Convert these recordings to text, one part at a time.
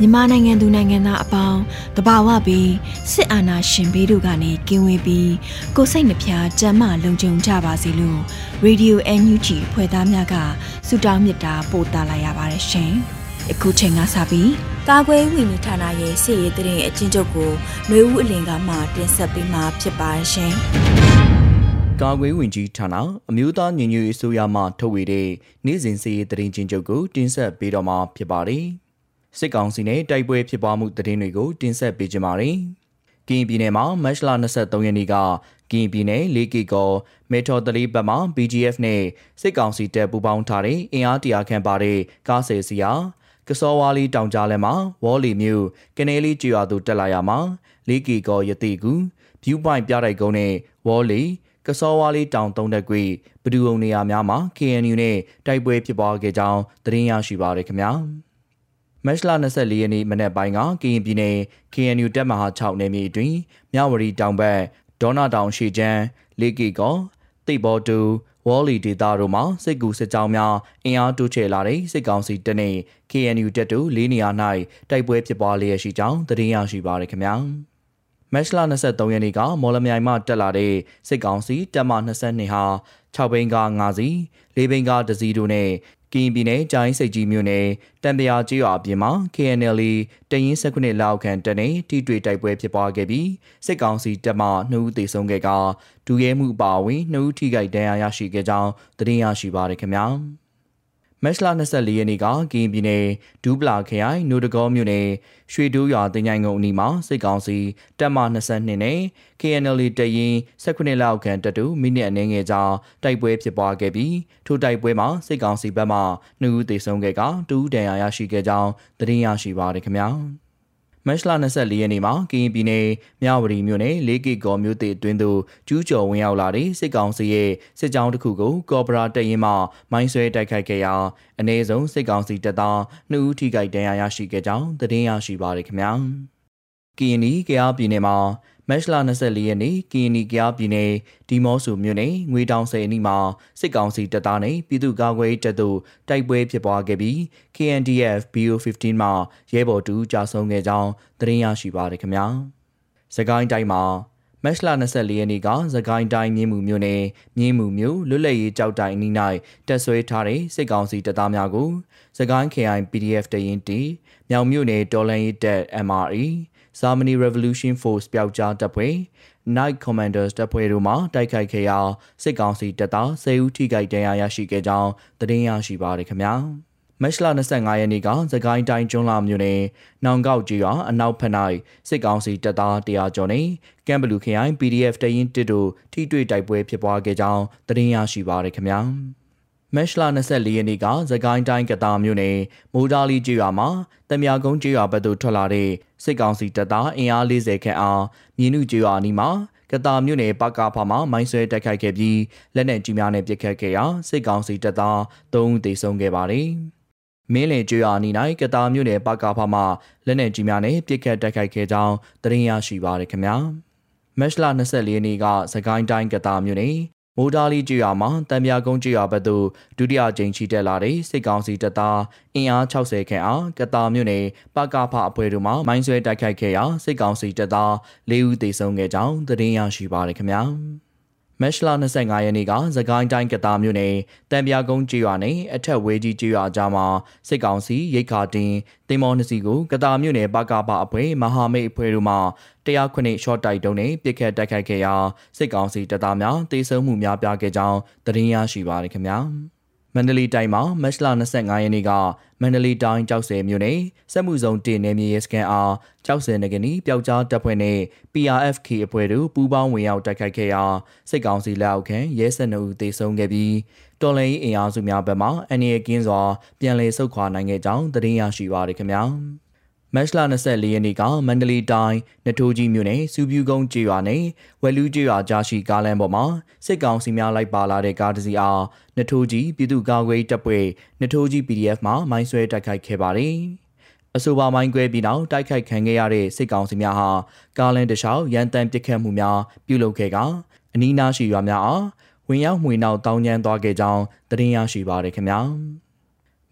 မြန်မာနိုင်ငံသူနိုင်ငံသားအပေါင်းတဘာဝပြီးစစ်အာဏာရှင်ဘေးတို့ကနေကင်းဝေးပြီးကိုစိတ်နှဖျားကြမ်းမှလုံခြုံကြပါစေလို့ Radio NUG ဖွဲ့သားများကဆုတောင်းမေတ္တာပို့သလာရပါတယ်ရှင်။အခုချိန်ကစပြီးကာကွယ်ဝင်ကြီးဌာနရဲ့စစ်ရေးတရင်အချင်းချုပ်ကိုຫນွေဦးအလင်ကမှတင်ဆက်ပေးမှာဖြစ်ပါတယ်ရှင်။ကာကွယ်ဝင်ကြီးဌာနအမျိုးသားညီညွတ်ရေးအစိုးရမှထုတ်ဝေတဲ့နေ့စဉ်စီးရေးတရင်ချင်းချုပ်ကိုတင်ဆက်ပေးတော့မှာဖြစ်ပါတယ်။ စစ်ကောင်စီနဲ့တိုက်ပွဲဖြစ်ပွားမှုသတင်းတွေကိုတင်ဆက်ပေးကြပါမယ်။ကရင်ပြည်နယ်မှာမတ်လ23ရက်နေ့ကကရင်ပြည်နယ်လေးကီကောမေထော်တလီဘက်မှ BGF နဲ့စစ်ကောင်စီတပ်ပူးပေါင်းထားတဲ့အင်အားတရာခန့်ပါတဲ့ကားဆယ်စီယာကစောဝါလီတောင်ကြားလဲမှာဝေါ်လီမြို့ကနေလီကျွာသူတက်လာရမှာလေးကီကောယတိကူဗျူးပိုင်ပြတိုက်ကုန်းနဲ့ဝေါ်လီကစောဝါလီတောင်သုံးတက်ကွေဘဒူုံနေရာများမှာ KNU နဲ့တိုက်ပွဲဖြစ်ပွားခဲ့ကြောင်းသတင်းရရှိပါရခင်ဗျာ။ မတ်လ24ရက်နေ့မနက်ပိုင်းကကရင်ပြည်နယ် KNU တပ်မဟာ6နယ်မြေတွင်မြဝတီတောင်ဘက်ဒေါနာတောင်ရှေချမ်းလေးကီကောတိတ်ဘောတူဝေါ်လီဒေတာတို့မှာစစ်ကူစစ်ကြောင်းများအင်အားတိုးချဲ့လာတဲ့စစ်ကောင်စီတပ်နဲ့ KNU တပ်တို့လေးနေရာ၌တိုက်ပွဲဖြစ်ပွားလျက်ရှိကြောင်းသတင်းရရှိပါရခင်ဗျာမတ်လ23ရက်နေ့ကမော်လမြိုင်မှတက်လာတဲ့စစ်ကောင်စီတပ်မ22ဟာ6ဘိန်းကား5စီး4ဘိန်းကား1စီးတို့နဲ့ ကရင်ပြည်နယ်ကြိုင်းစိတ်ကြီးမြို့နယ်တံပရာကျေးရွာအပြင်မှာ KNL တရင်၁9လောက်ခန့်တနေထိတွေ့တိုက်ပွဲဖြစ်ပွားခဲ့ပြီးစစ်ကောင်စီတပ်မှနှုတ်သေးဆုံးခဲ့ကဒူရဲမှုပါဝင်နှုတ်ထိခိုက်ဒဏ်ရာရရှိခဲ့ကြောင်းသတင်းရရှိပါရခင်ဗျာ။ မက်လ24ရက်နေ့ကကရင်ပြည်နယ်ဒူးပလာခရိုင်နိုတကောမြို့နယ်ရွှေတိုးရွာတင်ញိုင်ငုံအနီးမှာစစ်ကောင်စီတပ်မ22နဲ့ KNL တရင်18လောက်ခန့်တပ်တူမိနစ်အနည်းငယ်ကြာတိုက်ပွဲဖြစ်ပွားခဲ့ပြီးထိုတိုက်ပွဲမှာစစ်ကောင်စီဘက်မှ2ဦးသေဆုံးခဲ့က2ဦးဒဏ်ရာရရှိခဲ့ကြောင်းသတင်းရရှိပါရခင်ဗျာ။ မတ်လ24ရက်နေ့မှာကရင်ပြည်နယ်မြဝတီမြို့နယ်လေးကီကောမြို့တေအတွင်းသို့ကျူးကျော်ဝင်ရောက်လာတဲ့စစ်ကောင်စီရဲ့စစ်ကြောင်းတစ်ခုကိုကော်ပိုရာတပ်ရင်းမှမိုင်းဆွဲတိုက်ခိုက်ခဲ့ရာအ ਨੇ ဆုံးစစ်ကောင်စီတပ်သား2ဦးထိခိုက်ဒဏ်ရာရရှိခဲ့ကြောင်းသတင်းရရှိပါရခင်ဗျာ။ကရင်နီကယားပြည်နယ်မှာ မတ်လ24ရက်နေ့ကီနီကယားပြည်နယ်ဒီမော့ဆူမြို့နယ်ငွေတောင်ဆယ်အနီးမှာစစ်ကောင်စီတပ်သားနဲ့ပြည်သူ့ကာကွယ်ရေးတပ်တို့တိုက်ပွဲဖြစ်ပွားခဲ့ပြီး KNDF BO15 မှာရဲဘော်တူကြာဆုံးခဲ့ကြောင်းသတင်းရရှိပါရခင်ဗျာ။စကိုင်းတိုင်းမှာမက်လ24ရက်နေ့ကသကိုင်းတိုင်းမြင်းမှုမြို့နယ်မြင်းမှုမြို့လွတ်လပ်ရေးကြောက်တိုင်အနီး၌တက်ဆွဲထားတဲ့စစ်ကောင်စီတပ်သားများကိုသကိုင်း KI PDF တရင်တီမြောင်မြို့နယ်တော်လန်ရေးတပ် MRE Germany Revolution Force ပျောက်ကြားတပ်ဖွဲ့ Night Commanders တပ်ဖွဲ့တို့မှတိုက်ခိုက်ခဲ့ရာစစ်ကောင်စီတပ်သား10ဦးထိခိုက်ဒဏ်ရာရရှိခဲ့ကြောင်းသတင်းရရှိပါရခင်ဗျာမတ်လ25ရက်နေ့ကသကိုင်းတိုင်းကျွန်းလာမြို့နယ်နောင်ကောက်ကြီးရွာအနောက်ဖက်၌စစ်ကောင်စီတပ်သား100ကျော်နဲ့ကမ်ဘလူခရိုင် PDF တရင်တစ်တို့ထိတွေ့တိုက်ပွဲဖြစ်ပွားခဲ့ကြောင်းသတင်းရရှိပါရခင်ဗျာ မက်လ24ရက်နေ့ကသကိုင်းတိုင်းကတာမြို့နယ်မိုးဒါလီကျေးရွာမှာတမယာကုန်းကျေးရွာဘက်သို့ထွက်လာတဲ့စစ်ကောင်စီတပ်သားအင်အား40ခန့်အားမြင်းနုကျေးရွာအနီးမှာကတာမြို့နယ်ပကဖာမှာမိုင်းဆွဲတိုက်ခိုက်ခဲ့ပြီးလက်နက်ကြီးများနဲ့ပစ်ခတ်ခဲ့ရာစစ်ကောင်စီတပ်သား3ဦးသေဆုံးခဲ့ပါတယ်။မင်းလယ်ကျွော်အနီး၌ကတာမြို့နယ်ပကဖာမှာလက်နက်ကြီးများနဲ့ပစ်ခတ်တိုက်ခိုက်ခဲ့ကြောင်းသတင်းရရှိပါရခင်ဗျာ။မက်လ24ရက်နေ့ကစကိုင်းတိုင်းကတာမြို့နယ် မိုးဒါလီကျွော်မှာတံမြကုန်းကျွော်ဘက်သို့ဒုတိယကြိမ်ချီတက်လာတဲ့စစ်ကောင်စီတပ်သားအင်အား60ခန့်အားကတာမြို့နယ်ပကဖအဖွဲ့တို့မှမိုင်းဆွဲတိုက်ခိုက်ခဲ့ရာစစ်ကောင်စီတပ်သား၄ဦးသေဆုံးခဲ့ကြောင်းသတင်းရရှိပါရခင်ဗျာ မက်လ25ရက်နေ့ကသကိုင်းတိုင်းကတားမြို့နယ်တံပြာကုန်းကျေးရွာနယ်အထက်ဝဲကြီးကျေးရွာကြားမှာစစ်ကောင်စီရိတ်ခါတင်တင်မောနှစ်စီကိုကတားမြို့နယ်ပကပအဖွဲ့မဟာမိတ်အဖွဲ့တို့မှတရားခွင့်ရှော့တိုက်တုံးနဲ့ပြစ်ခတ်တိုက်ခိုက်ခဲ့ရာစစ်ကောင်စီတပ်သားများတေဆုံးမှုများပြားခဲ့ကြောင်းသတင်းရရှိပါရခင်ဗျာ။ မန္တလေးတိုင်းမှာမတ်လ25ရက်နေ့ကမန္တလေးတိုင်းကြောက်စဲမြို့နယ်စက်မှုဇုံတင်နယ်မြေရဲစခန်းအားကြောက်စဲနဂနီပျောက်ကြားတပ်ဖွဲ့နဲ့ PRFK အဖွဲ့တို့ပူးပေါင်းဝင်ရောက်တိုက်ခိုက်ခဲ့ရာစစ်ကောင်စီလက်အောက်ခံရဲစက်နှုတ်သေဆုံးခဲ့ပြီးတော်လိုင်းအင်အားစုများဘက်မှအနေအကင်းစွာပြန်လည်ဆုတ်ခွာနိုင်ခဲ့ကြောင်းသတင်းရရှိပါရခင်ဗျာ။ မတ်လ24ရက်နေ့ကမန္တလေးတိုင်းနထိုးကြီးမြို့နယ်စူပြူကုန်းကျေးရွာနယ်ဝက်လူးကျေးရွာကြားရှိကားလမ်းပေါ်မှာစစ်ကောင်စီများလိုက်ပါလာတဲ့ကားတစ်စီးအားနထိုးကြီးပြည်သူ့ကာကွယ်တပ်ဖွဲ့နထိုးကြီး PDF မှမိုင်းဆွဲတိုက်ခိုက်ခဲ့ပါတယ်။အဆိုပါမိုင်းကွဲပြီးနောက်တိုက်ခိုက်ခံခဲ့ရတဲ့စစ်ကောင်စီများဟာကားလမ်းတစ်လျှောက်ရန်တမ်းပစ်ခတ်မှုများပြုလုပ်ခဲ့ကအနီးနားရှိရွာများအားဝင်ရောက်မှွေနောက်တောင်းကျမ်းသွားခဲ့ကြောင်းသတင်းရရှိပါရခင်ဗျာ။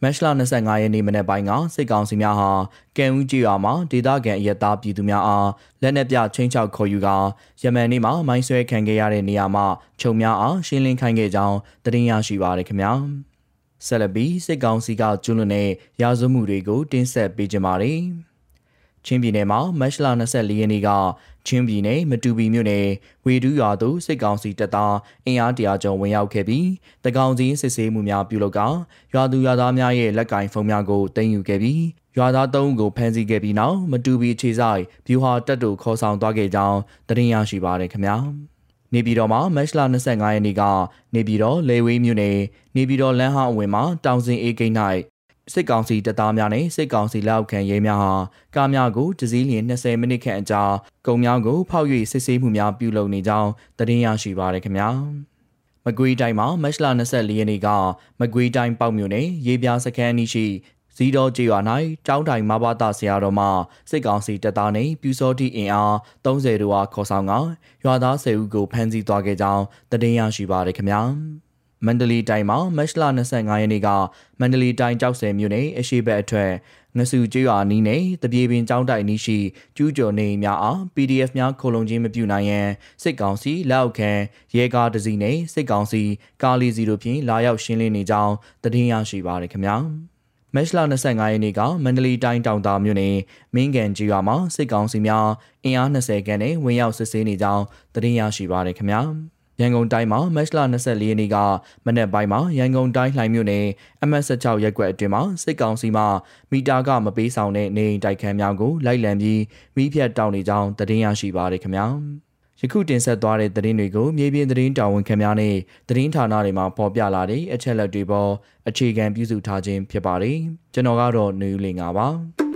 မတ်လ25ရက်နေ့မနေ့ပိုင်းကစစ်ကောင်စီများဟာကံဦးကြီးရွာမှာဒေသခံအရက်သားပြည်သူများအားလက်နက်ပြချင်းချောက်ခေါ်ယူကာယမန်နေ့မှာမိုင်းဆွဲခံခဲ့ရတဲ့နေရာမှာခြုံများအားရှင်းလင်းခိုင်းခဲ့ကြောင်းသတင်းရရှိပါရခင်ဗျာဆက်လက်ပြီးစစ်ကောင်စီကကျွလွန်တဲ့ရာဇဝမှုတွေကိုတင်းဆက်ပေးကြပါမယ်ချင်းပြည်နယ်မှာမတ်လ24ရက်နေ့က ချင်းပြည်နယ်မတူပီမြို့နယ်ဝေဒူးရွာသို့စစ်ကောင်စီတပ်သားအင်အားတရာကျော်ဝင်ရောက်ခဲ့ပြီးတကောင်စီစစ်ဆေးမှုများပြုလုပ်ကရွာသူရွာသားများရဲ့လက်ကင်ဖုန်းများကိုတင်ယူခဲ့ပြီးရွာသား၃ဦးကိုဖမ်းဆီးခဲ့ပြီးနောက်မတူပီခြေဆိုင်ဗျူဟာတပ်တို့ခေါ်ဆောင်သွားခဲ့ကြောင်းသတင်းရရှိပါရခင်ဗျာနေပြည်တော်မှာမတ်လ25ရက်နေ့ကနေပြည်တော်လေဝေးမြို့နယ်နေပြည်တော်လမ်းဟောင်းအဝင်မှာတောင်စင်အေးကိန်း၌ စစ်ကောင်စီတပ်သားများနဲ့စစ်ကောင်စီလက်အောက်ခံရဲများဟာကားများကိုတစည်းလျင်20မိနစ်ခန့်အကြာကုန်များကိုဖောက်၍စစ်ဆေးမှုများပြုလုပ်နေကြောင်းသတင်းရရှိပါရခင်ဗျာမကွေးတိုင်းမှာမတ်လ24ရက်နေ့ကမကွေးတိုင်းပေါက်မြို့နယ်ရေပြားစခန်းအနီးရှိဇီတော်ကျေးရွာ၌ကျောင်းတိုင်မဘာသာဆရာတော်မှစစ်ကောင်စီတပ်သားနှင့်ပြူစောတိအင်အား30တို့အားခေါ်ဆောင်ကရွာသား10ဦးကိုဖမ်းဆီးသွားခဲ့ကြောင်းသတင်းရရှိပါရခင်ဗျာ မန္တလေးတိုင်းမှာမတ်လ25ရက်နေ့ကမန္တလေးတိုင်းကြောက်စဲမြို့နယ်အရှိဘက်အထက်ငဆူကျွော်နီးနဲ့တပြေပင်ကျောင်းတိုင်နီးရှိကျူးကျော်နေများအား PDF များခိုလုံခြင်းမပြုနိုင်ရန်စစ်ကောင်စီလက်အောက်ခံရဲကားတစီနဲ့စစ်ကောင်စီကားလီစီတို့ဖြင့်လာရောက်ရှင်းလင်းနေကြောင်းသတင်းရရှိပါရခင်ဗျာမက်လ25ရက်နေ့ကမန္တလေးတိုင်းတောင်တာမြို့နယ်မင်းကန်ကြီးရွာမှာစစ်ကောင်စီများအင်အား20ခန်းနဲ့ဝင်ရောက်စစ်ဆေးနေကြောင်းသတင်းရရှိပါရခင်ဗျာ။ ရန်ကုန်တိုင်းမှာမတ်လ24ရက်နေ့ကမနက်ပိုင်းမှာရန်ကုန်တိုင်းလှိုင်မြို့နယ်အမှတ်16ရပ်ကွက်အတွင်းမှာစစ်ကောင်စီမှမီတာကမပေးဆောင်တဲ့နေအိမ်တိုက်ခန်းများကိုလိုက်လံပြီးမိဖြတ်တောင်းနေကြောင်းသတင်းရရှိပါရခင်ဗျာယခုတင်ဆက်သွားတဲ့သတင်းတွေကိုမြေပြင်သတင်းတာဝန်ခံများနဲ့သတင်းဌာနတွေမှာဖော်ပြလာတဲ့အချက်အလက်တွေပေါ်အခြေခံပြုစုထားခြင်းဖြစ်ပါတယ်ကျွန်တော်ကတော့နေဦးလင်ပါ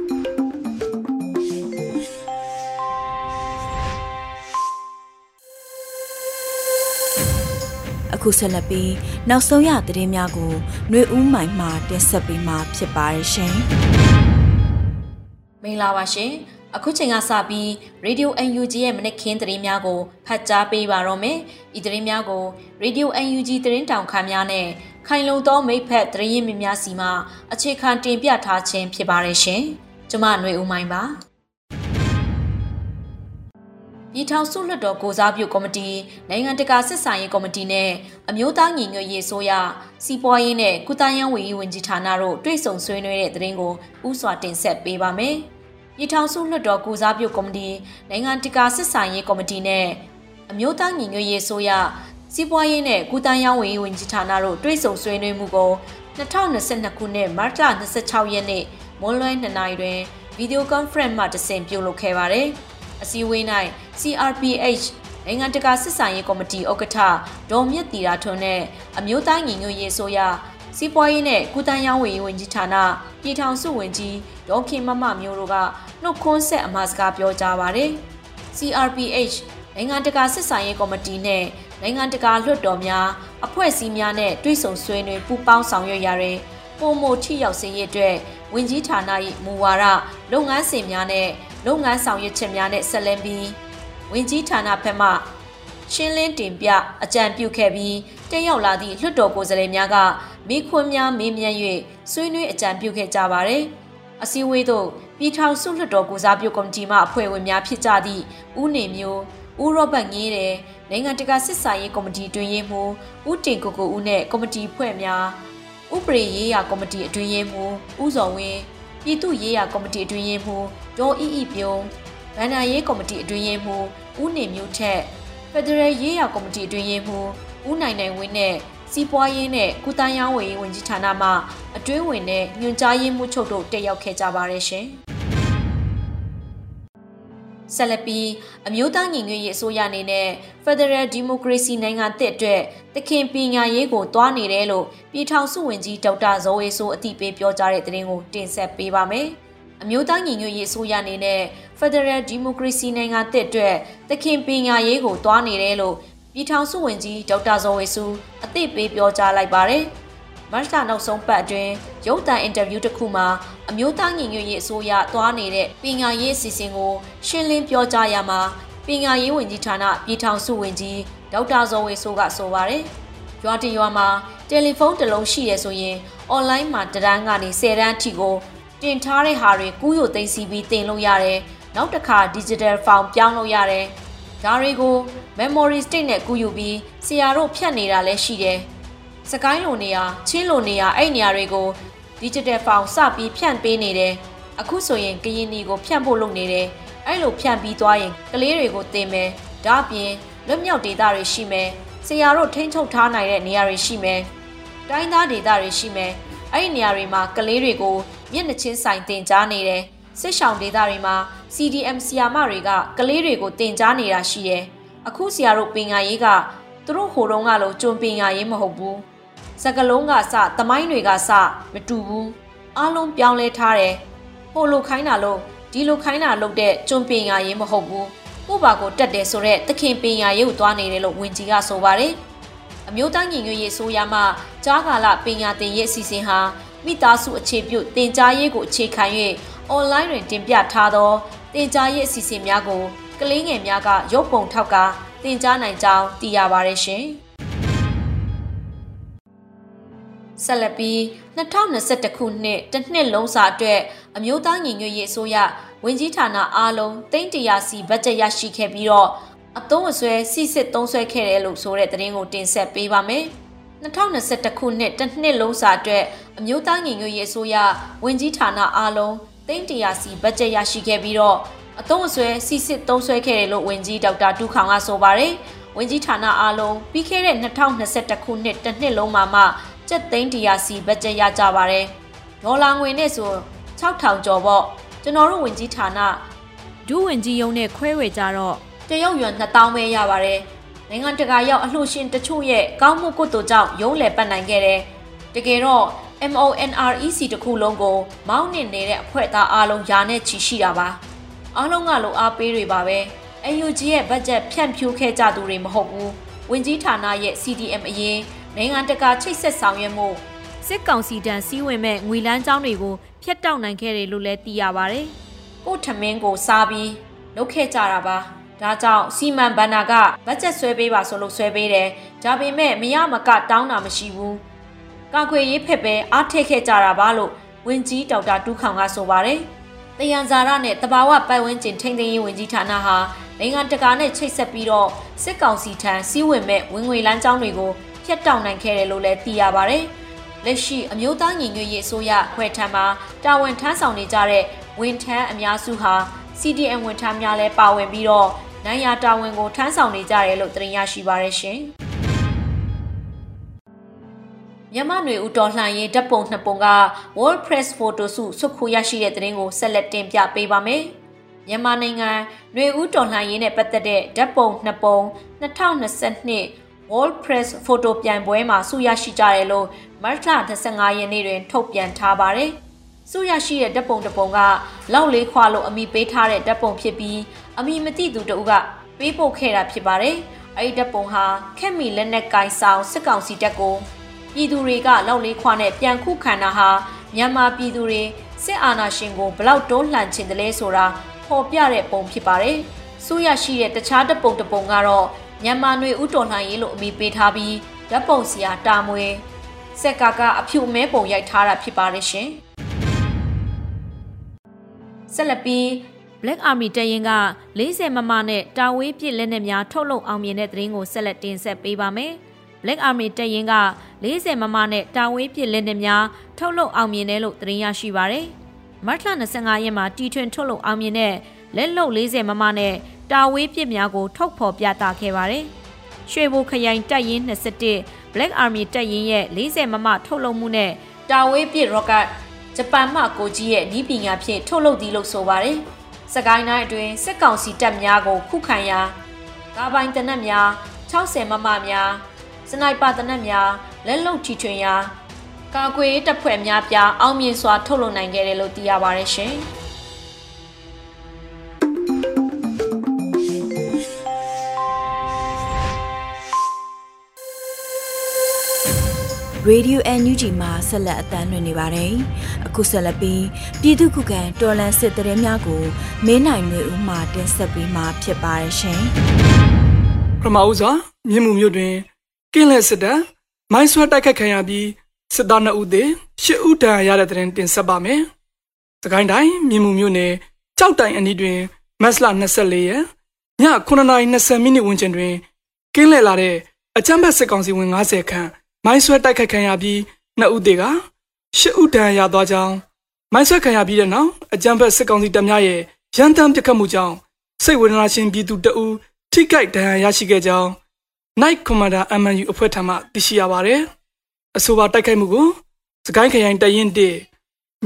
အခုဆက်လက်ပြီးနောက်ဆုံးရသတင်းများကိုຫນွေဦးမိုင်မှတင်ဆက်ပေးမှာဖြစ်ပါရရှင်။မင်္ဂလာပါရှင်။အခုချိန်ကစပြီး Radio UNG ရဲ့မနက်ခင်းသတင်းများကိုဖတ်ကြားပေးပါတော့မယ်။ဤသတင်းများကို Radio UNG သတင်းတောင်ခမ်းများနဲ့ခိုင်လုံသောမိဖက်သတင်းရင်းမြစ်များစီမှအခြေခံတင်ပြထားခြင်းဖြစ်ပါရရှင်။ကျွန်မຫນွေဦးမိုင်ပါ။ ပြည်ထောင်စုလွှတ်တော်ကိုစားပြုကော်မတီနိုင်ငံတကာစစ်ဆိုင်ရေးကော်မတီနဲ့အမျိုးသားညီညွတ်ရေးဆိုရစီးပွားရေးနဲ့ကုသရေးဝန်ကြီးဝန်ကြီးဌာနတို့တွေ့ဆုံဆွေးနွေးတဲ့သတင်းကိုဥစွာတင်ဆက်ပေးပါမယ်။ပြည်ထောင်စုလွှတ်တော်ကိုစားပြုကော်မတီနိုင်ငံတကာစစ်ဆိုင်ရေးကော်မတီနဲ့အမျိုးသားညီညွတ်ရေးဆိုရစီးပွားရေးနဲ့ကုသရေးဝန်ကြီးဝန်ကြီးဌာနတို့တွေ့ဆုံဆွေးနွေးမှုကို2022ခုနှစ်မတ်လ26ရက်နေ့မွန်းလွဲ2နာရီတွင်ဗီဒီယိုကွန်ဖရင့်မှတဆင့်ပြုလုပ်ခဲ့ပါတယ်။ အစည်းအဝေး၌ CRPH နိုင်ငံတကာစစ်ဆိုင်ရေးကော်မတီဥက္ကဋ္ဌဒေါ်မြင့်တီရာထွန်းနဲ့အမျိုးသားညီညွတ်ရေးဆိုရစီးပွားရေးနဲ့ကုသရေးဝန်ကြီးဝန်ကြီးဌာနပြည်ထောင်စုဝန်ကြီးဒေါခင်မမမျိုးတို့ကနှုတ်ခွန်းဆက်အမှာစကားပြောကြားပါတယ်။ CRPH နိုင်ငံတကာစစ်ဆိုင်ရေးကော်မတီနဲ့နိုင်ငံတကာလွှတ်တော်များအဖွဲ့အစည်းများနဲ့တွဲဆုံဆွေးနွေးပူးပေါင်းဆောင်ရွက်ရတဲ့ပုံမိုထိရောက်စေရတဲ့ဝန်ကြီးဌာန၏မူဝါဒလုပ်ငန်းစဉ်များနဲ့ လုပ်ငန်းဆောင်ရွက်ချက်များနဲ့ဆက်လက်ပြီးဝင်ကြီးဌာနဘက်မှရှင်းလင်းတင်ပြအကြံပြုခဲ့ပြီးတက်ရောက်လာသည့်လွှတ်တော်ကိုယ်စားလှယ်များကမိခွန်းများမေးမြန်း၍ဆွေးနွေးအကြံပြုခဲ့ကြပါသည်အစည်းအဝေးသို့ပြည်ထောင်စုလွှတ်တော်ကိုစားပြုကော်မတီမှအဖွဲ့ဝင်များဖြစ်ကြသည့်ဦးနေမျိုးဦးရောဘတ်ငေးတယ်နိုင်ငံတကာစစ်စာရေးကော်မတီတွင်ရေးမှူးဦးတင်ကိုကိုဦးနဲ့ကော်မတီဖွဲ့များဥပဒေရေးရာကော်မတီအတွင်းရေးမှူးဦးစော်ဝင်း ပြည်သူ့ရေးရာကော်မတီအတွင်းရေးမှူးဒေါ်အီအီပြုံးဗန္ဒာရေးကော်မတီအတွင်းရေးမှူးဦးနေမျိုးထက်ဖက်ဒရယ်ရေးရာကော်မတီအတွင်းရေးမှူးဦးနိုင်နိုင်ဝင်းနဲ့စီးပွားရေးနဲ့ကုသရေးဝန်ကြီးဝန်ကြီးဌာနမှအတွင်းဝင်နဲ့ညွှန်ကြားရေးမှူးချုပ်တို့တက်ရောက်ခဲ့ကြပါတယ်ရှင်။ ဆက်လက်ပြီးအမျိုးသားညီညွတ်ရေးအစိုးရအနေနဲ့ Federal Democracy နိုင်ငံသစ်အတွက်တခင်ပညာရေးကိုတွားနေတယ်လို့ပြည်ထောင်စုဝန်ကြီးဒေါက်တာဇော်ဝေဆိုအသိပေးပြောကြားတဲ့သတင်းကိုတင်ဆက်ပေးပါမယ်။အမျိုးသားညီညွတ်ရေးအစိုးရအနေနဲ့ Federal Democracy နိုင်ငံသစ်အတွက်တခင်ပညာရေးကိုတွားနေတယ်လို့ပြည်ထောင်စုဝန်ကြီးဒေါက်တာဇော်ဝေစုအသိပေးပြောကြားလိုက်ပါတယ်။ မတ်လနောက်ဆုံးပတ်အတွင်းရုပ်သံအင်တာဗျူးတစ်ခုမှာအမျိုးသားညီညွတ်ရေးအစိုးရသွားနေတဲ့ပညာရေးအစီအစဉ်ကိုရှင်းလင်းပြောကြားရမှာပညာရေးဝန်ကြီးဌာနပြည်ထောင်စုဝန်ကြီးဒေါက်တာဇော်ဝေဆိုးကဆိုပါတယ်။ရွာတရွာမှာတယ်လီဖုန်းတစ်လုံးရှိရဆိုရင်အွန်လိုင်းမှာတရန်းကနေ10ရန်းအထိကိုတင်ထားတဲ့ဟာတွေကူးယိုသိမ်းစီပြီးတင်လို့ရတယ်။နောက်တစ်ခါ digital file ပြောင်းလို့ရတယ်။ဒါတွေကို memory stick နဲ့ကူးယူပြီးဆရာတို့ဖြတ်နေတာလည်းရှိတယ်။ စကိုင်းလိုနေရာချင်းလိုနေရာအဲ့နေရာတွေကို digital file စပြီးဖြန့်ပေးနေတယ်အခုဆိုရင်ကရင်နီကိုဖြန့်ဖို့လုပ်နေတယ်အဲ့လိုဖြန့်ပြီးသွားရင်ကလေးတွေကိုသင်မယ်ဒါ့အပြင်လွတ်မြောက်ဒေသတွေရှိမယ်ဆရာတို့ထိန်းချုပ်ထားနိုင်တဲ့နေရာတွေရှိမယ်တိုင်းသားဒေသတွေရှိမယ်အဲ့ဒီနေရာတွေမှာကလေးတွေကိုမျက်နှာချင်းဆိုင်တင်ကြားနေတယ်စစ်ဆောင်ဒေသတွေမှာ CDM ဆီယာမတွေကကလေးတွေကိုတင်ကြားနေတာရှိတယ်အခုဆရာတို့ပင်ငါရေးကသူတို့ဟိုတုန်းကလို့ကျွံပင်ငါရေးမဟုတ်ဘူး စကလုံးကစသမိုင်းတွေကစမတူဘူးအလုံးပြောင်းလဲထားတယ်ဟိုလိုခိုင်းတာလို့ဒီလိုခိုင်းတာလို့တဲ့ကျွံပင်ရရင်မဟုတ်ဘူးကို့ဘာကိုတက်တယ်ဆိုတော့သခင်ပင်ရရင်ကိုသွားနေတယ်လို့ဝင်ကြီးကဆိုပါတယ်အမျိုးသားညီညွတ်ရေးဆိုရမှကြားကာလပညာသင်ရေးအစီအစဉ်ဟာမိသားစုအခြေပြုတင်ကြားရေးကိုအခြေခံ၍ online တွင်တင်ပြထားသောတင်ကြားရေးအစီအစဉ်များကိုကလေးငယ်များကရုပ်ပုံထောက်ကတင်ကြားနိုင်ကြောင်းသိရပါတယ်ရှင်။ ဆက်လက်ပြီး2021ခုနှစ်တစ်နှစ်လုံးစာအတွက်အမျိုးသားညီညွတ်ရေးအစိုးရဝန်ကြီးဌာနအားလုံးတိန့်တရာစီဘတ်ဂျက်ရရှိခဲ့ပြီးတော့အသုံးအဆွဲစီစစ်သုံးဆွဲခဲ့တယ်လို့ဆိုတဲ့သတင်းကိုတင်ဆက်ပေးပါမယ်။2021ခုနှစ်တစ်နှစ်လုံးစာအတွက်အမျိုးသားညီညွတ်ရေးအစိုးရဝန်ကြီးဌာနအားလုံးတိန့်တရာစီဘတ်ဂျက်ရရှိခဲ့ပြီးတော့အသုံးအဆွဲစီစစ်သုံးဆွဲခဲ့တယ်လို့ဝန်ကြီးဒေါက်တာတူခေါင်ကဆိုပါတယ်။ဝန်ကြီးဌာနအားလုံးပြီးခဲ့တဲ့2021ခုနှစ်တစ်နှစ်လုံးမှာမှ ကျပ်သိန်း100စီဘတ်ဂျက်ရကြပါတယ်။ဒေါ်လာငွေနဲ့ဆို6000ကျော်ပေါ့။ကျွန်တော်တို့ဝင်ကြီးဌာနဒုဝင်ကြီးရုံးနဲ့ခွဲဝေကြတော့တရုတ်ရွန်2000ပဲရပါတယ်။နိုင်ငံတကာရောက်အလှရှင်တချို့ရဲ့ကောင်းမှုကုသိုလ်ကြောင့်ရုံးလည်ပတ်နိုင်ခဲ့တယ်။တကယ်တော့ MONREC တခုလုံးကိုမောင်းနှင်နေတဲ့အဖွဲ့သားအားလုံးယာနဲ့ချီရှိတာပါ။အားလုံးကလိုအားပေးတွေပါပဲ။ UNG ရဲ့ဘတ်ဂျက်ဖြန့်ဖြိုးခဲ့ကြသူတွေမဟုတ်ဘူး။ဝင်ကြီးဌာနရဲ့ CDM အရင် နိုင်ငံတကာချိတ်ဆက်ဆောင်ရွက်မှုစစ်ကောင်စီတန်းစီးဝင်မဲ့ငွေလန်းကြောင်းတွေကိုဖျက်တောက်နိုင်ခဲ့တယ်လို့လည်းသိရပါဗျ။ကိုထမင်းကိုစားပြီးလုပ်ခဲ့ကြတာပါ။ဒါကြောင့်စီမံဘဏ္ဍာကဘတ်ဂျက်ဆွဲပေးပါဆိုလို့ဆွဲပေးတယ်။ဒါပေမဲ့မရမကတောင်းတာမရှိဘူး။ကာခွေရေးဖက်ပဲအားထည့်ခဲ့ကြတာပါလို့ဝင်ကြီးဒေါက်တာတူးခေါင်ကဆိုပါတယ်။တယံဇာရနဲ့တဘာဝပတ်ဝန်းကျင်ထိန်းသိမ်းရေးဝင်ကြီးဌာနဟာနိုင်ငံတကာနဲ့ချိတ်ဆက်ပြီးတော့စစ်ကောင်စီထံစီးဝင်မဲ့ဝင်ငွေလမ်းကြောင်းတွေကို ဖြတ်တောက်နိုင်ခဲ့တယ်လို့လည်းသိရပါဗျ။လက်ရှိအမျိုးသားညီညွတ်ရေးအစိုးရအဖွဲ့ထံမှတာဝန်ထမ်းဆောင်နေကြတဲ့ဝန်ထမ်းအများစုဟာ CDM ဝန်ထမ်းများလည်းပါဝင်ပြီးတော့နိုင်ရာတာဝန်ကိုထမ်းဆောင်နေကြတယ်လို့သတင်းရရှိပါရရှင်။မြမနွေဦးတော်လှန်ရေးဓာတ်ပုံနှစ်ပုံက World Press Photo စုစုခိုးရရှိတဲ့သတင်းကိုဆက်လက်တင်ပြပေးပါမယ်။မြန်မာနိုင်ငံຫນွေဦးတော်လှန်ရေးနဲ့ပတ်သက်တဲ့ဓာတ်ပုံနှစ်ပုံ2022 World Press Photo ပြိုင်ပွဲမှာဆုရရှိကြတယ်လို့မတ်လ15ရက်နေ့တွင် ထုတ်ပြန်ထားပါတယ်။ဆုရရှိတဲ့ဓာတ်ပုံတစ်ပုံကလောက်လေးခွာလို့အမိပေးထားတဲ့ဓာတ်ပုံဖြစ်ပြီးအမိမသိသူတဦးကပေးပို့ခဲ့တာဖြစ်ပါတယ်။အဲဒီဓာတ်ပုံဟာခက်မီလက်နက်ကင်ဆောင်စစ်ကောင်စီတပ်ကိုပြည်သူတွေကလောက်လေးခွာနဲ့ပြန်ခုခံတာဟာမြန်မာပြည်သူတွေစစ်အာဏာရှင်ကိုဘလောက်တွန်းလှန်ချင်တယ်လဲဆိုတာဖော်ပြတဲ့ပုံဖြစ်ပါတယ်။ဆုရရှိတဲ့တခြားဓာတ်ပုံတစ်ပုံကတော့ မြန်မာနွေဦးတော်လှန်ရေးလို့အမည်ပေးထားပြီးဓာတ်ပုံဆရာတာမွေစက်ကာကအဖြူမဲပုံရိုက်ထားတာဖြစ်ပါတယ်ရှင်။ဆက်လက်ပြီး Black Army တပ်ရင်းက40မမနဲ့တာဝေးပစ်လက်နက်များထုတ်လုပ်အောင်မြင်တဲ့သတင်းကိုဆက်လက်တင်ဆက်ပေးပါမယ်။ Black Army တပ်ရင်းက40မမနဲ့တာဝေးပစ်လက်နက်များထုတ်လုပ်အောင်မြင်တယ်လို့သတင်းရရှိပါရယ်။မတ်လ25ရက်မှာတီထွင်ထုတ်လုပ်အောင်မြင်တဲ့လက်လုံ40မမနဲ့ တာဝေးပစ်များကို ထုတ်ဖော်ပြသခဲ့ပါတယ်။ရွှေဘိုခရိုင်တပ်ရင်း21 Black Army တပ်ရင်းရဲ့40မမထုတ်လုပ်မှုနဲ့တာဝေးပစ် rocket ဂျပန်မှကိုကြီးရဲ့ဤပညာဖြင့်ထုတ်လုပ်သည်လို့ဆိုပါတယ်။စကိုင်းတိုင်းအတွင်းစစ်ကောင်စီတပ်များကို ခုခံရာကားပိုင်းတနက်များ60မမများစနိုက်ပါတနက်များလက်လုံချီချွင်ရာကာကွယ်တပ်ဖွဲ့များပြအောင်မြင်စွာထုတ်လုပ်နိုင်ခဲ့တယ်လို့သိရပါတယ်ရှင်။ Radio NUG မှာဆက်လက်အသံလွှင့်နေပါတယ်။အခုဆက်လက်ပြီးပြည်သူ့ခုခံတော်လှန်စစ်တရေများကိုမင်းနိုင်မျိုးဦးမှတင်ဆက်ပေးမှာဖြစ်ပါတယ်ရှင်။ပထမဦးစွာမြင်းမှုမြို့တွင်ကင်းလက်စစ်တပ်မိုင်းဆွဲတိုက်ခိုက်ခံရပြီးစစ်သား2ဦးသေ10ဦးဒဏ်ရာရတဲ့တဲ့တင်ဆက်ပါမယ်။စကိုင်းတိုင်းမြင်းမှုမြို့နယ်ကြောက်တိုင်အနီးတွင်မတ်လ24ရက်ည9:20မိနစ်ဝန်းကျင်တွင်ကင်းလက်လာတဲ့အကြမ်းဖက်စစ်ကောင်စီဝင်90ခန့် မိုင်းဆွဲတိုက်ခိုက်ခံရပြီးနှစ်ဦးသေကရှစ်ဦးဒဏ်ရာရသွားကြောင်းမိုင်းဆွဲခံရပြီးတဲ့နောက်အကြမ်းဖက်စစ်ကောင်စီတပ်များရဲ့ရန်တမ်းပစ်ခတ်မှုကြောင့်စိတ်ဝေဒနာရှင်ပြည်သူတအူးထိခိုက်ဒဏ်ရာရရှိခဲ့ကြောင်း Night Commander MNU အဖွဲ့ထံမှသိရှိရပါတယ်။အဆိုပါတိုက်ခိုက်မှုကိုစကိုင်းခရိုင်တရင်တေ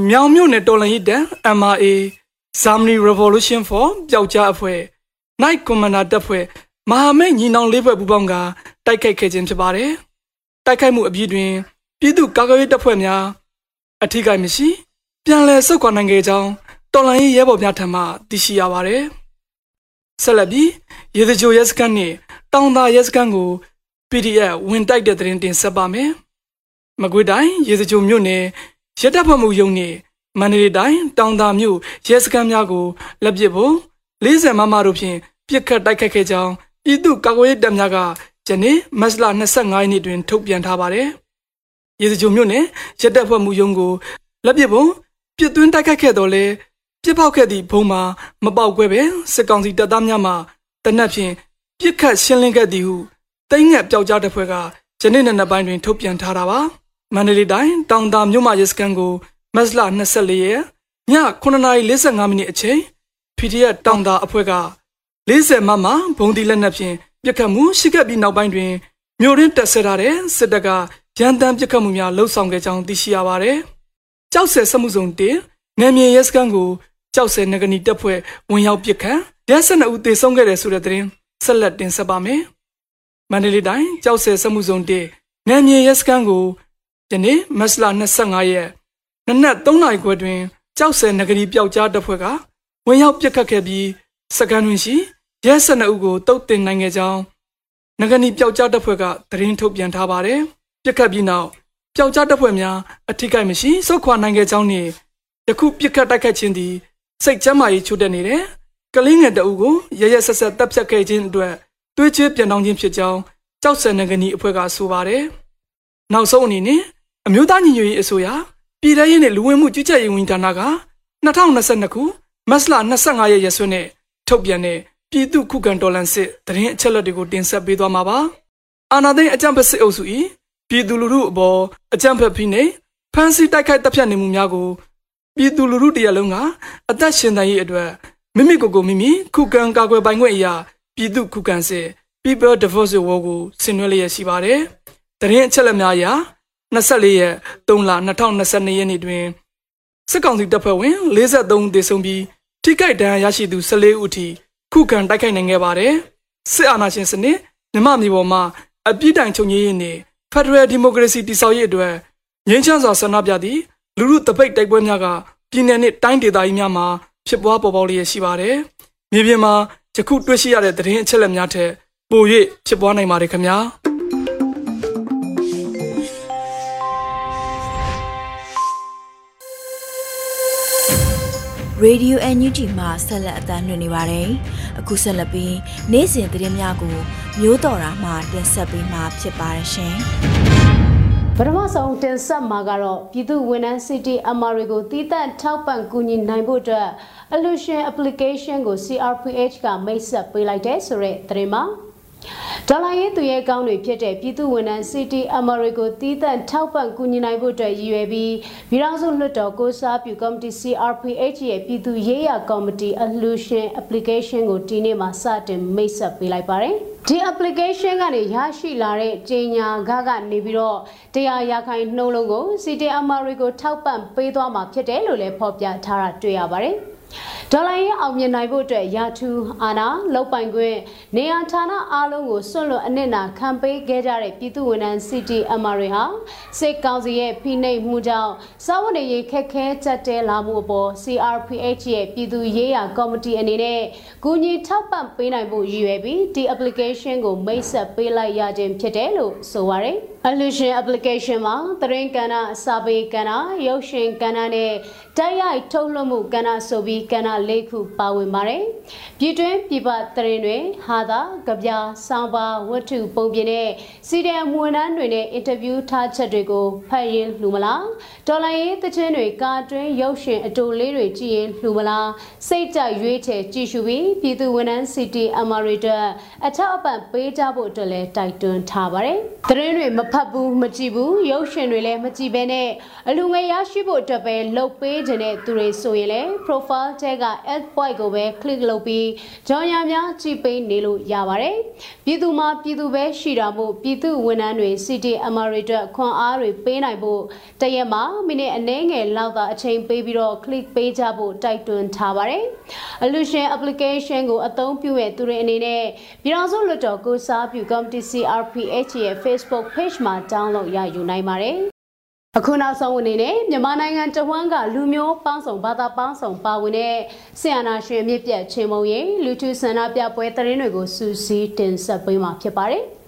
မြောင်မြို့နယ်တော်လန်ရစ်တန် MRA Zamni Revolution for ပျောက်ကြားအဖွဲ့ Night Commander တပ်ဖွဲ့မဟာမိတ်ညီနောင်လေးဖွဲ့ပူးပေါင်းကတိုက်ခိုက်ခဲ့ခြင်းဖြစ်ပါတယ်။ တိုက်ခိုက်မှုအပြီးတွင် ပြည်သူ့ကာကွယ်ရေးတပ်ဖွဲ့များအထူးကိမရှိ ပြန်လည်ဆုတ်ခွာနိုင်ခဲ့ကြောင်းတော်လှန်ရေးရဲဘော်များထံမှသိရှိရပါတယ်။ဆက်လက်ပြီးရေစကြိုရဲစခန်းနှင့်တောင်သာရဲစခန်းကို PDF ဝင်တိုက်တဲ့သတင်းတင်ဆက်ပါမယ်။မကွေးတိုင်းရေစကြိုမြို့နယ်ရဲတပ်ဖွဲ့မှုရုံးနှင့်မန္တလေးတိုင်းတောင်သာမြို့ရဲစခန်းများကိုလက်ပစ်ဖို့40မမတို့ဖြင့်ပြစ်ခတ်တိုက်ခတ်ခဲ့ကြောင်းပြည်သူ့ကာကွယ်ရေးတပ်များက ယနေ့မတ်လ25ရက်နေ့တွင် ထုတ်ပြန်ထားပါတယ်။ရေစကြိုမြို့နယ်ရက်တက်ဖွဲ့မှုရုံးကိုလက်ပစ်ပုံပြစ်သွင်းတိုက်ခတ်ခဲ့တော်လဲပြစ်ပေါက်ခဲ့သည့်ဘုံမှာမပေါက်ကွဲပဲစစ်ကောင်စီတပ်သားများမှတနက်ဖြန်ပြစ်ခတ်ရှင်းလင်းခဲ့သည်ဟုတိမ့်ငက်ပျောက်ကြားတပ်ဖွဲ့ကယနေ့နေ့ပိုင်းတွင် ထုတ်ပြန်ထားတာပါ။မန္တလေးတိုင်းတောင်တာမြို့မှာရဲစခန်းကိုမတ်လ24ရက်ည9:45မိနစ်အချိန် PDF တောင်တာအဖွဲ့က40မမဘုံဒီလက်နက်ဖြင့် ပြစ်ခတ်မှုရှိခဲ့ပြီးနောက်ပိုင်းတွင်မြို့ရင်းတက်ဆက်ထားတဲ့စစ်တပ်ကရန်တမ်းပြစ်ခတ်မှုများလှုပ်ဆောင်ခဲ့ကြောင်းသိရှိရပါတယ်။ကြောက်ဆယ်စမှုစုံတင်နယ်မြေရဲစခန်းကိုကြောက်ဆယ်နဂနီတပ်ဖွဲ့ဝင်ရောက်ပစ်ခတ်ရဲစနအုပ်တေဆုံးခဲ့တဲ့ဆိုတဲ့သတင်းဆက်လက်တင်ဆက်ပါမယ်။မန္တလေးတိုင်းကြောက်ဆယ်စမှုစုံတင်နယ်မြေရဲစခန်းကိုယနေ့မတ်လ25ရက်နနက်3နာရီခွဲတွင်ကြောက်ဆယ်နဂရီပျောက်ကြားတပ်ဖွဲ့ကဝင်ရောက်ပစ်ခတ်ခဲ့ပြီးစကန်တွင်ရှိ ရဲ၁၂ဦးကိုတုတ်တင်နိုင်ခဲ့ကြောင်းနဂနီပျောက်ကြားတပ်ဖွဲ့ကသတင်းထုတ်ပြန်ထားပါတယ်။ပြစ်ခတ်ပြီးနောက်ပျောက်ကြားတပ်ဖွဲ့များအထိကိမရှိစုခွာနိုင်ခဲ့ကြောင်းနှင့်ယခုပြစ်ခတ်တိုက်ခတ်ခြင်းသည်စိတ်ကျမ်းမာရေးချို့တဲ့နေတဲ့ကလေးငယ်တအုပ်ကိုရရဆက်ဆက်တပ်ဖြတ်ခဲ့ခြင်းအတွက်တွေးချပြန်တောင်းခြင်းဖြစ်ကြောင်းကြောက်စံနဂနီအဖွဲ့ကဆိုပါတယ်။နောက်ဆုံးအနေနဲ့အမျိုးသားညီညွတ်ရေးအစိုးရပြည်ထရေးနဲ့လူဝင်မှုကြီးကြပ်ရေးဝန်ကြီးဌာနက2022ခုမတ်လ25ရက်ရက်စွဲနဲ့ထုတ်ပြန်တဲ့ ပြည်သူခုခံတော်လှန်စစ်တရင်အချက်လက်တွေကိုတင်ဆက်ပေးသွားမှာပါ။အာနာသိန်းအကြံဖက်စစ်အုပ်စု၏ပြည်သူလူထုအပေါ်အကြံဖက်ဖိနှိပ်ဖမ်းဆီးတိုက်ခိုက်တပ်ဖြတ်နေမှုများကိုပြည်သူလူထုတရလုံးကအသက်ရှင်တန်ရေးအတွက်မိမိကိုယ်ကိုမိမိခုခံကာကွယ်ပိုင်ခွင့်အရာပြည်သူခုခံစစ် People Divorce War ကိုဆင်နွှဲလျက်ရှိပါတယ်။တရင်အချက်လက်များအရ24ရက်3လ2022ရက်နေ့တွင်စစ်ကောင်စီတပ်ဖွဲ့ဝင်53ဦးသေဆုံးပြီးထိခိုက်ဒဏ်ရာရရှိသူ14ဦးထိ ခုခံတိုက်ခိုက်နိုင်ခဲ့ပါတယ်စစ်အာဏာရှင်စနစ်မြမမျိုးပေါ်မှာအပြစ်တိုင်ချုပ်ငြိမ်းရေးနဲ့ဖက်ဒရယ်ဒီမိုကရေစီတည်ဆောက်ရေးအတွက်ငြိမ်းချမ်းစွာဆန္ဒပြသည့်လူလူတပိတ်တိုက်ပွဲများကပြည်내နဲ့တိုင်းဒေသကြီးများမှာဖြစ်ပွားပေါ်ပေါက်လျက်ရှိပါတယ်မြေပြင်မှာယခုတွေ့ရှိရတဲ့သတင်းအချက်အလက်များထက်ပို၍ဖြစ်ပွားနိုင်ပါတယ်ခင်ဗျာ Radio NUG မှာဆက်လက်အသံလွှင့်နေပါတယ်။အခုဆက်လက်ပြီးနေ့စဉ်သတင်းများကိုမျိုးတော်တာမှတင်ဆက်ပေးမှာဖြစ်ပါတယ်ရှင်။ပထမဆုံးတင်ဆက်မှာကတော့ပြည်သူဝန်ထမ်း City MR ကိုတည်တံ့ထောက်ပံ့ကူညီနိုင်ဖို့အတွက် Illusion application ကို CRPH ကမိတ်ဆက်ပေးလိုက်တဲ့ဆိုတဲ့သတင်းမှာ ဒေါ်လာရေးသူရဲ့ကောင်းတွေဖြစ်တဲ့ပြည်သူဝန်ထမ်း City MR ကိုတည်တံ့ထောက်ပံ့ကူညီနိုင်ဖို့အတွက်ရည်ရွယ်ပြီးပြည်ထောင်စုလွှတ်တော်ကိုစားပြုကော်မတီ CRPH ရဲ့ပြည်သူရေးရာကော်မတီ Illusion application ကိုဒီနေ့မှစတင်မိတ်ဆက်ပေးလိုက်ပါတယ်။ဒီ application ကနေရရှိလာတဲ့ကြေညာခကနေပြီးတော့တရားရခိုင်နှုံးလုံးကို CTMR ကိုထောက်ပံ့ပေးသွားမှာဖြစ်တယ်လို့လည်းဖော်ပြထားတာတွေ့ရပါတယ်။ ဒေါ်လာရေးအောင်မြင်နိုင်ဖို့အတွက်ရာထူးအာဏာလောက်ပိုင်ခွင့်နေရာဌာနအားလုံးကိုစွန့်လွတ်အနစ်နာခံပေးခဲ့ကြတဲ့ပြည်သူဝန်ထမ်း CTMR တွေဟာစစ်ကောင်စီရဲ့ဖိနှိပ်မှုကြောင့်စာဝန်တွေခက်ခဲကြက်တဲလာမှုအပေါ် CRPH ရဲ့ပြည်သူရေးရာကော်မတီအနေနဲ့ကူညီထောက်ပံ့ပေးနိုင်ဖို့ရည်ရွယ်ပြီးဒီ application ကိုမိတ်ဆက်ပေးလိုက်ရခြင်းဖြစ်တယ်လို့ဆိုပါရယ် Illusion application မှာသတင်းကဏ္ဍစာပေကဏ္ဍရုပ်ရှင်ကဏ္ဍနဲ့တိုက်ရိုက်ထုတ်လွှင့်မှုကဏ္ဍဆိုပြီးကဏ္ဍ၄ခုပါဝင်ပါတယ်။ပြည်တွင်းပြည်ပသတင်းတွေဟာသာကြပြစောင်းပါဝတ္ထုပုံပြင်နဲ့စီဒံမွေနှန်းတွေနဲ့အင်တာဗျူးထားချက်တွေကိုဖတ်ရင်လှူမလားဒေါ်လာရေးသချင်းတွေကာတွင်းရုပ်ရှင်အတူလေးတွေကြည့်ရင်လှူမလားစိတ်ကြရွေးချယ်ကြည့်ရှုပြီးပြည်သူဝန်ထမ်းစီတီအမာရီတာအထက်အပံပေးကြဖို့အတွက်လည်းတိုက်တွန်းထားပါတယ်။သတင်းတွေမဖတ်ဘူးမကြည့်ဘူးရုပ်ရှင်တွေလည်းမကြည့်ဘဲနဲ့အလူငယ်ရရှိဖို့အတွက်ပဲလှုပ်ပေးခြင်းတဲ့သူတွေဆိုရင်လည်း profile ထဲက add point ကိုပဲ click လုပ်ပြီးကြောင်ရများကြည့်ပေးနေလို့ရပါတယ်။ပြည်သူမှာပြည်သူပဲရှိတာမို့ပြည်သူဝန်ထမ်းတွေ city emirator ခွန်အားတွေပေးနိုင်ဖို့တရက်မှာမိနစ်အနည်းငယ်လောက်သာအချိန်ပေးပြီးတော့ click ပေးကြဖို့တိုက်တွန်းထားပါတယ်။ Illusion application ကိုအသုံးပြုရသူတွေအနေနဲ့ပြည်ထောင်စုလွှတ်တော်ကိုစားပြု Committee CRPH ရဲ့ Facebook page မှာ download ရယူနိုင်ပါတယ် အခုနောက်ဆုံးအနေနဲ့မြန်မာနိုင်ငံတဝန်းကလူမျိုးပေါင်းစုံဘာသာပေါင်းစုံပါဝင်တဲ့ဆီယနာရှင်မြစ်ပြတ်ချင်းမုံရင်လူထုဆန္ဒပြပွဲသတင်းတွေကိုစူးစီးတင်ဆက်ပေးမှာဖြစ်ပါတယ်။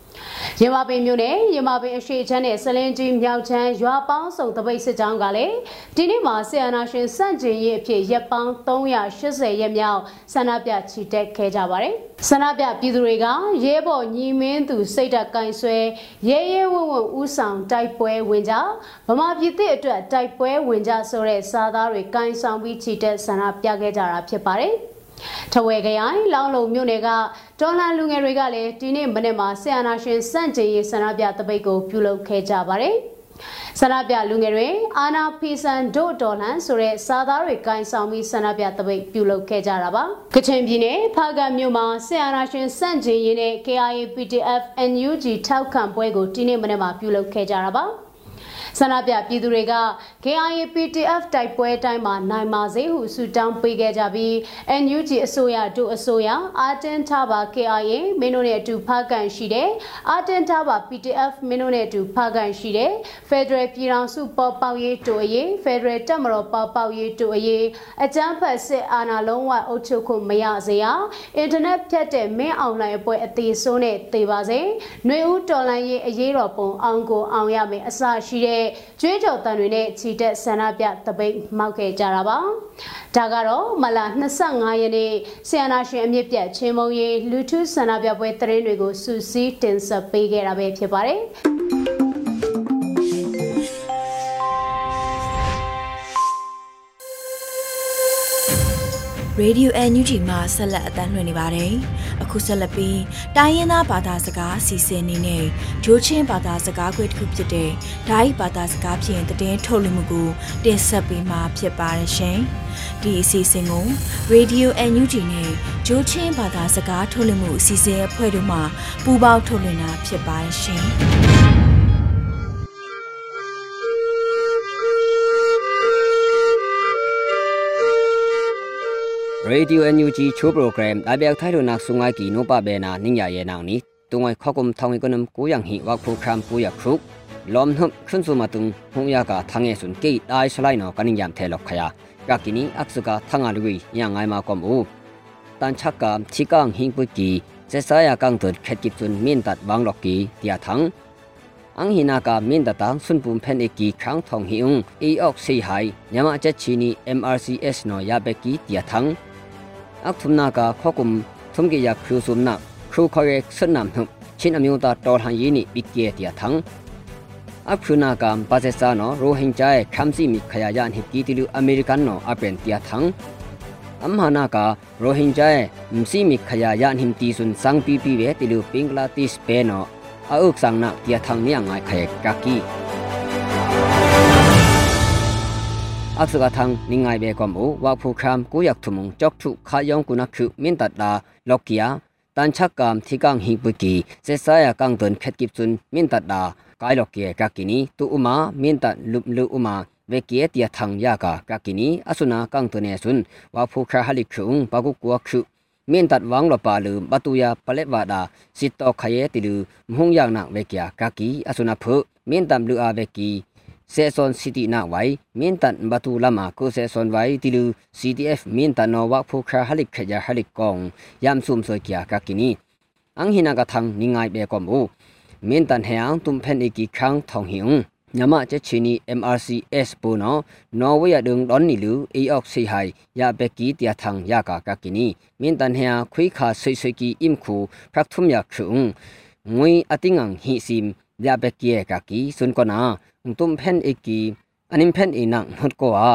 ရမပင်မြို့နယ်ရမပင်အရှိချမ်းနဲ့ဆလင်းကြီးမြောက်ချမ်းရွာပေါင်းစုံတပိတ်စစ်ကြောင်းကလည်းဒီနေ့မှာဆီယနာရှင်စန့်ကျင်ရေးအဖြစ်ရက်ပေါင်း380ရက်မြောက်ဆန္ဒပြချီတက်ခဲ့ကြပါတယ်ဆန္ဒပြပြည်သူတွေကရဲဘော်ညီမင်းသူစိတ်ဓာတ်ကင်ဆွဲရဲရဲဝံ့ဝံ့ဥဆောင်တိုက်ပွဲဝင်ကြဗမာပြည်သစ်အတွက်တိုက်ပွဲဝင်ကြဆိုတဲ့စာသားတွေကင်ဆောင်ပြီးချီတက်ဆန္ဒပြခဲ့ကြတာဖြစ်ပါတယ်။ ထဝယ်ခရိုင်လောင်းလုံမြို့နယ်ကဒေါ်လာလူငယ်တွေကလည်းဒီနေ့မနေ့မှာဆီယနာရှင်စန့်ကျင်ရေးဆန္ဒပြတပိတ်ကိုပြုလုပ်ခဲ့ကြပါတယ်ဆန္ဒပြလူငယ်တွေအာနာဖီဆန်ဒိုဒေါ်လန်ဆိုတဲ့စာသားတွေကင်ဆောင်ပြီးဆန္ဒပြတပိတ်ပြုလုပ်ခဲ့ကြတာပါကချင်ပြည်နယ်ဖားကတ်မြို့မှာဆီယနာရှင်စန့်ကျင်ရေးနဲ့ KIA PTF NUG ထောက်ခံပွဲကိုဒီနေ့မနေ့မှာပြုလုပ်ခဲ့ကြတာပါ ဆန္ဒပြပြည်သူတွေက KIA PTF တိုက်ပွဲတိုင်းမှာနိုင်ပါစေဟုဆုတောင်းပေးခဲ့ကြပြီး NUG အစိုးရတို့အစိုးရအာတင်ထားပါ KIA မင်းတို့နဲ့အတူဖားကန်ရှိတယ်အာတင်ထားပါ PTF မင်းတို့နဲ့အတူဖားကန်ရှိတယ် Federal ပြည်ထောင်စုပေါ်ပေါက်ရေးတို့အရေး Federal တပ်မတော်ပေါ်ပေါက်ရေးတို့အရေးအကြမ်းဖက်စစ်အာဏာလုံးဝအုပ်ချုပ်ခွင့်မရစေရအင်တာနက်ဖြတ်တဲ့မင်းအွန်လိုင်းအပွဲအသေးဆုံးနဲ့သေပါစေຫນွေဦးတော်လိုင်းရေးအရေးတော်ပုံအောင်ကိုအောင်ရမယ်အစရှိတဲ့ကျွေးကြော်တန်တွေနဲ့ချီတက်ဆန္ဒပြတပိတ်မောက်ခဲ့ကြတာပါဒါကတော့မလာ25ရက်နေ့ဆီယနာရှင်အမြင့်ပြတ်ချင်းမုံရီလူထုဆန္ဒပြပွဲသတင်းတွေကိုစူးစီးတင်ဆက်ပေးခဲ့တာပဲဖြစ်ပါတယ် Radio NUG မှာဆက်လက်အသံလွှင့်နေပါတယ်။အခုဆက်လက်ပြီးတိုင်းရင်းသားဘာသာစကားအစီအစဉ်အနေနဲ့ဂျိုးချင်းဘာသာစကားခွဲတစ်ခုဖြစ်တဲ့ဓာတ်ဘာသာစကားဖြင့်တည်င်းထုတ်လွှင့်မှုကိုတင်ဆက်ပေးမှာဖြစ်ပါတယ်ရှင်။ဒီအစီအစဉ်ကို Radio NUG နဲ့ဂျိုးချင်းဘာသာစကားထုတ်လွှင့်မှုအစီအစဉ်အဖွဲ့တို့မှပူးပေါင်းထုတ်လွှင့်တာဖြစ်ပါတယ်ရှင်။ Radio NUG chu program abyak thailo nak sungai ki no pa be na ningya ye nang ni tungai khokum thangi konam ku yang hi wak program pu ya khruk lom hum khun su ma tung hung ya ka thange sun ke dai salai no kaning yam the lok khaya yakini aksuka thanga lui ya ngai ma kom u tan chak ka chikang hing pu ki se sa ya kang tur khet ki chun min tat wang lok ki tia thang ang hina ka min da tang sun pum phen e ki khang thong hi ung e ok sei hai nyama cha chini mrcs no ya be ki tia thang ak thumna ka khokum thumge ya khru sumna khru khore sanam hu chin amyu ta tor han yi ni bikye tia thang အခုနာကမ်ပါစစာနော်ရိုဟင်ဂျာရဲ့ခမ်စီမီခယာယန်ဟစ်ကီတီလူအမေရိကန်နော်အပန်တီယာသန်းအမ်ဟာနာကရိုဟင်ဂျာရဲ့မစီမီခယာယန်ဟင်တီဆွန်စန်းပီပီဝဲတီလူပင်္ဂလားဒေ့ရှ်ပဲနော်အုတ်ဆန်းနာတီယာသန်းနီယငိုင်ခယကကီ อักษกทังนิงไงเบกอมูว่าผู้ครามกูอยากถุมุงจอกถุขายองกุนักคือมินตัดลาลอกเกียตันชักกามที่กังหิบุกีเสสายกังตนเข็ดกิบซุนมินตัดลากายลอกเกียกากินีตุอุมามินตัดลุมลุอุมาเวเกียเตียทังยากากากินีอสุนากังตนเนซุนว่าผู้คราฮลิคุงปากุกัวคือมินตัดวังลปาลืมบตุยาปเลวาดาสิตตอขยติลืมหุงยางนักเวเกียกากีอสุนาเพมินตัมลือาเวกีเซซอนซิตี้นาไว้มินตันบัตูลามาโกเซซอนไว้ติลู CTF มินตันนอวัก se son city na wai min tan batu lama ko se son wai tilu ctf min tan no wa phu kha halik khaja halik kong yam sum so kya ka kini ang hina ka thang ningai be ko mu min tan he ang tum phen iki khang thong hi ung nyama che chini mrcs po no norway ya dung don ni lu e ok sei hai ya be ki tia thang ya ka ka kini min tan he a khui kha sei sei ki im khu phrak thum ya khung ngui atingang hi sim ya be ki ka ki sun ko na ငွေအတင်းငန်ဟီစင်ရဘက်ကီကကီစွန်ကနာตุมเพนเอกีอันนิมเพนอีนังหดก็ว่า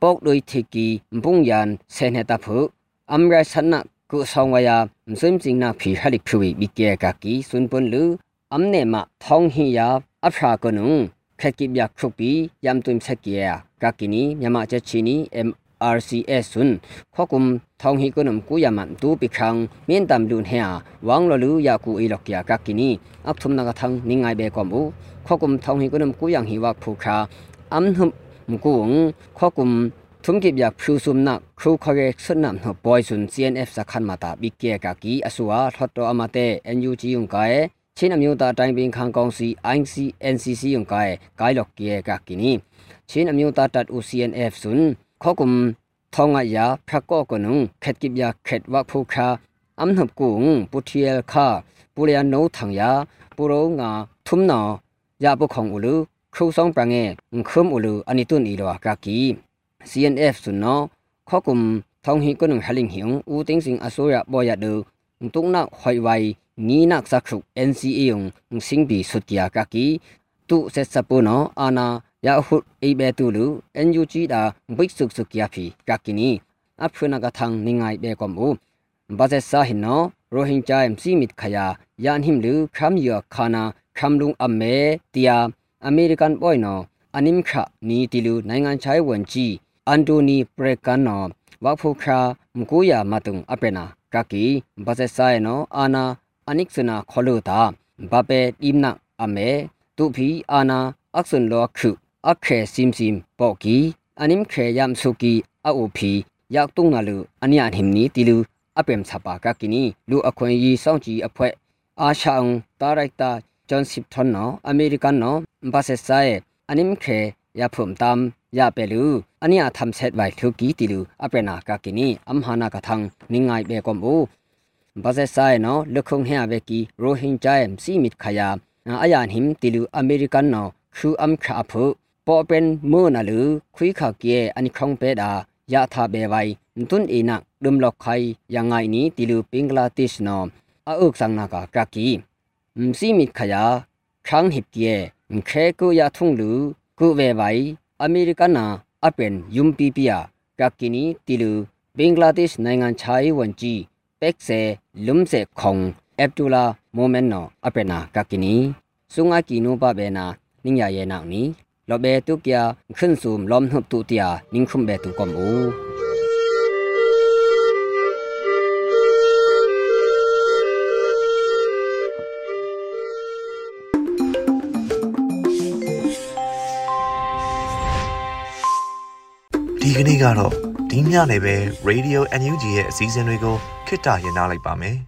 ปอกโดยเทกีบุงยานเซนเฮตาพุอัมไรสันนักกุสองวายามซึมจิงนาผีฮัลิกพวีบิเกกากีสุนปนลืออัมเนมะทองฮิยาอัพรากนุงแค่กิบยาครุปียามตุมเสกียกากินีย ามะเจชินีเอ็ม RCS ซุนข้อกุมทองฮีกุนมกุยามันตูปิครังเมียนตามลุนเฮียวางลลือยากูอีลอกยากากินีอักทุมนากทังนิงไงเบกอมูข้อกุมทองฮีกุนมกุยังฮีวักผูคาอัมหุมมกุงข้อกุมทุมกิบยาพรูซุมนักครูคอเรกสุนนำหบอยซุน CNF สักขันมาตาบิเกกากีอสัวทอดตัวอมาเต NUG ยุงกายချင်းအမျိုးသားတိုင်းပင်ခံကောင်စီ ICNCC ယုံကဲဂိုင်လော့ကီကကီနီချင်းအမျိုးသားတပ် UCNF ဆွန်း ข้อกุมทองอายาพระก็กนุงเข็ดกิบยาเข็ดวักผู้คาอัมหบกุงปุเทียลคาปุเรียนโนทังยาปุโรงาทุมนอยาบุของอุลุครูสองปรังเงคุมอุลุอันนี้ตุนอีลวากากี CNF สุนเนาะข้อกุมทองหิกนุงหลิงหิงอูติงสิงอสุยะบอยาดูตุงนักหอยไวงีนักสักครุ NCA ยงสิงบีสุดยากากีตุเซสปุเนาะอานา ယာဟုအိဘေတူလူအန်ယူဂျီဒါဘိတ်ဆုဆုကီယာဖီကကီနီအဖနာကထန်းနိငိုင်ဘေကွန်ဘူဘာဇက်ဆာဟင်နောရိုဟင်ဂျာအမ်စီမစ်ခယာယန်ဟင်လူခမ်ယောခါနာခမ်လုံအမေတီယာအမေရိကန်ဘွိုင်နောအနိမ်ခနီတီလူနိုင်ငံချိုင်ဝန်ကြီးအန်တိုနီပရကန်နောဝါဖူခရာမကူယာမတုံအပရနာကကီဘာဇက်ဆာနောအာနာအနိကစနာခေါလုတာဘပေတိမနာအမေတူဖီအာနာအခဆွန်လောခု အခရေစိမစိမပေါကီအနိမခေယမ်ဆုကီအအိုဖီ yak tung na lu ania him ni tilu apem chapa ka kini lu akhoi yi song ji aphwe a shang director john sip thon no american no ba se sai anim khe ya phum tam ya pe lu ania tham set wai thu ki tilu apena ka kini amhana ka thang ningai be kom bu ba se sai no lukhung hya be ki rohingya em si mit khaya ayan him tilu american no khu am kha phu ပေါ်ပန်မောနာလူခွိခါကီအနိခေါင် ပေါ်เป็นมือนาลือคุยขากเกอันคงเป็ดายาทาเบไวตุนเอนักดุมลอกไขยังไงนี้ติลูปิงลาติสนอมอาอุกสังนากากากีมซีมิขยาครั้งหิบเกียแค่กูยาทุ่งลือกูเวไวอเมริกานาอเป็นยุมปีปียกากินีติลูปิงลาติสในงานชายวันจีเป็กเซลุมเซคงเอปตูลาโมเมนโนอเป็นนากากินีสุงอากิโนบาเบนานิยาเยนานี้ ตุกยาขึ้นสูมล้อมหุบตุเตียนิ่งคุมเบตุกอมอูဒီကနေ့ကတော့ဒီညနေပဲ Radio NUG ရဲ့အစည်းအဝေးကိုခਿੱတရနာလိုက်ပါမယ်။